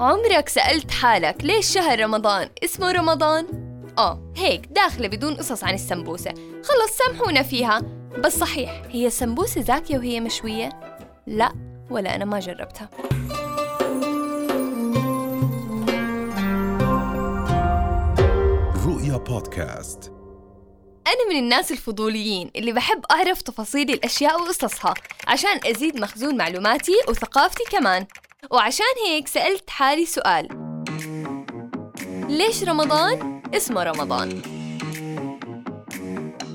عمرك سألت حالك ليش شهر رمضان؟ اسمه رمضان؟ آه هيك داخلة بدون قصص عن السمبوسة. خلص سامحونا فيها. بس صحيح هي السمبوسة زاكية وهي مشوية؟ لا ولا أنا ما جربتها. رؤيا بودكاست. أنا من الناس الفضوليين اللي بحب أعرف تفاصيل الأشياء وقصصها عشان أزيد مخزون معلوماتي وثقافتي كمان. وعشان هيك سألت حالي سؤال. ليش رمضان اسمه رمضان؟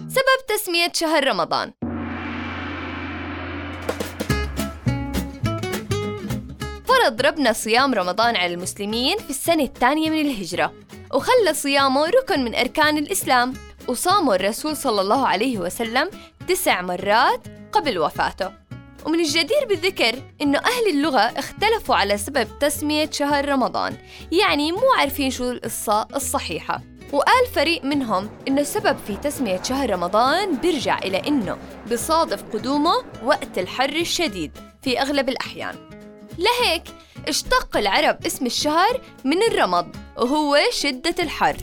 سبب تسمية شهر رمضان. فرض ربنا صيام رمضان على المسلمين في السنة الثانية من الهجرة وخلى صيامه ركن من أركان الإسلام وصامه الرسول صلى الله عليه وسلم تسع مرات قبل وفاته. ومن الجدير بالذكر إنه أهل اللغة اختلفوا على سبب تسمية شهر رمضان يعني مو عارفين شو القصة الصحيحة. وقال فريق منهم إنه السبب في تسمية شهر رمضان بيرجع إلى إنه بصادف قدومه وقت الحر الشديد في أغلب الأحيان. لهيك اشتق العرب اسم الشهر من الرمض وهو شدة الحر.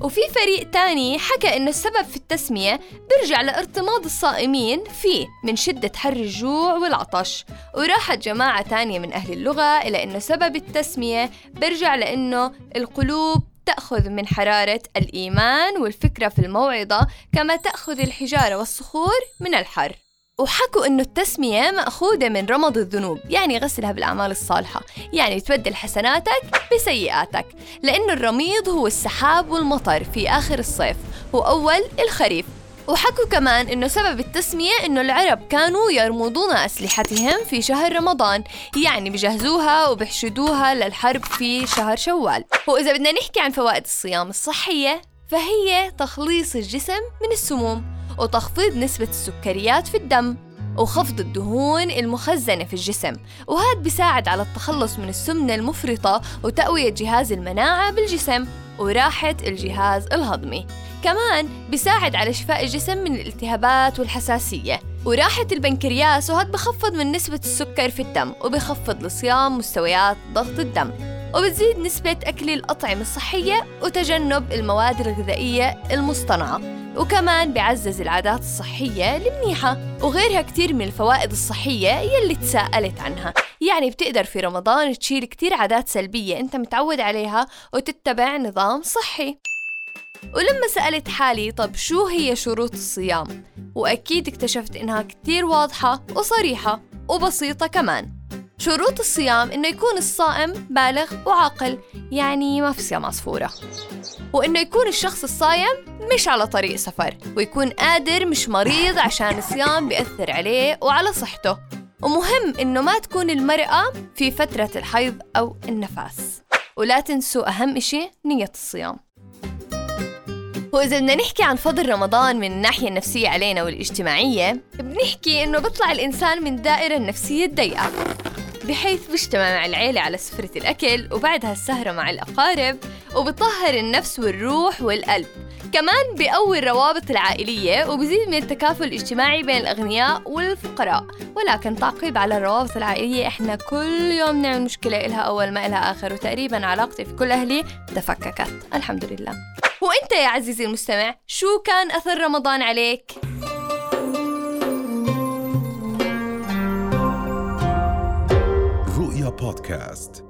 وفي فريق تاني حكى إنه السبب في التسمية بيرجع لارتماض الصائمين فيه من شدة حر الجوع والعطش. وراحت جماعة تانية من أهل اللغة إلى إنه سبب التسمية بيرجع لأنه القلوب تأخذ من حرارة الإيمان والفكرة في الموعظة كما تأخذ الحجارة والصخور من الحر. وحكوا إنه التسمية مأخوذة من رمض الذنوب يعني غسلها بالأعمال الصالحة يعني تبدل حسناتك بسيئاتك لأنه الرميض هو السحاب والمطر في آخر الصيف وأول الخريف. وحكوا كمان إنه سبب التسمية إنه العرب كانوا يرمضون أسلحتهم في شهر رمضان يعني بجهزوها وبحشدوها للحرب في شهر شوال. وإذا بدنا نحكي عن فوائد الصيام الصحية فهي تخليص الجسم من السموم. وتخفيض نسبة السكريات في الدم وخفض الدهون المخزنة في الجسم. وهذا بيساعد على التخلص من السمنة المفرطة وتقوية جهاز المناعة بالجسم وراحة الجهاز الهضمي. كمان بيساعد على شفاء الجسم من الالتهابات والحساسية. وراحة البنكرياس وهذا بخفض من نسبة السكر في الدم وبخفض لصيام مستويات ضغط الدم. وبتزيد نسبة أكل الأطعمة الصحية وتجنب المواد الغذائية المصطنعة. وكمان بيعزز العادات الصحية المنيحة وغيرها كتير من الفوائد الصحية يلي تساءلت عنها. يعني بتقدر في رمضان تشيل كتير عادات سلبية أنت متعود عليها وتتبع نظام صحي. ولما سألت حالي طب شو هي شروط الصيام؟ وأكيد اكتشفت إنها كتير واضحة وصريحة وبسيطة كمان. شروط الصيام إنه يكون الصائم بالغ وعاقل يعني ما في صيام عصفورة. وإنه يكون الشخص الصايم مش على طريق سفر ويكون قادر مش مريض عشان الصيام بيأثر عليه وعلى صحته. ومهم إنه ما تكون المرأة في فترة الحيض أو النفاس. ولا تنسوا أهم إشي نية الصيام. وإذا بدنا نحكي عن فضل رمضان من الناحية النفسية علينا والاجتماعية بنحكي إنه بيطلع الإنسان من دائرة النفسية الضيقة. بحيث بيجتمع مع العيلة على سفرة الأكل وبعدها السهرة مع الأقارب وبطهر النفس والروح والقلب. كمان بيقوي الروابط العائلية وبزيد من التكافل الاجتماعي بين الأغنياء والفقراء. ولكن تعقيب على الروابط العائلية إحنا كل يوم نعمل مشكلة إلها أول ما إلها آخر. وتقريبا علاقتي في كل أهلي تفككت. الحمد لله. وإنت يا عزيزي المستمع شو كان أثر رمضان عليك؟ بودكاست.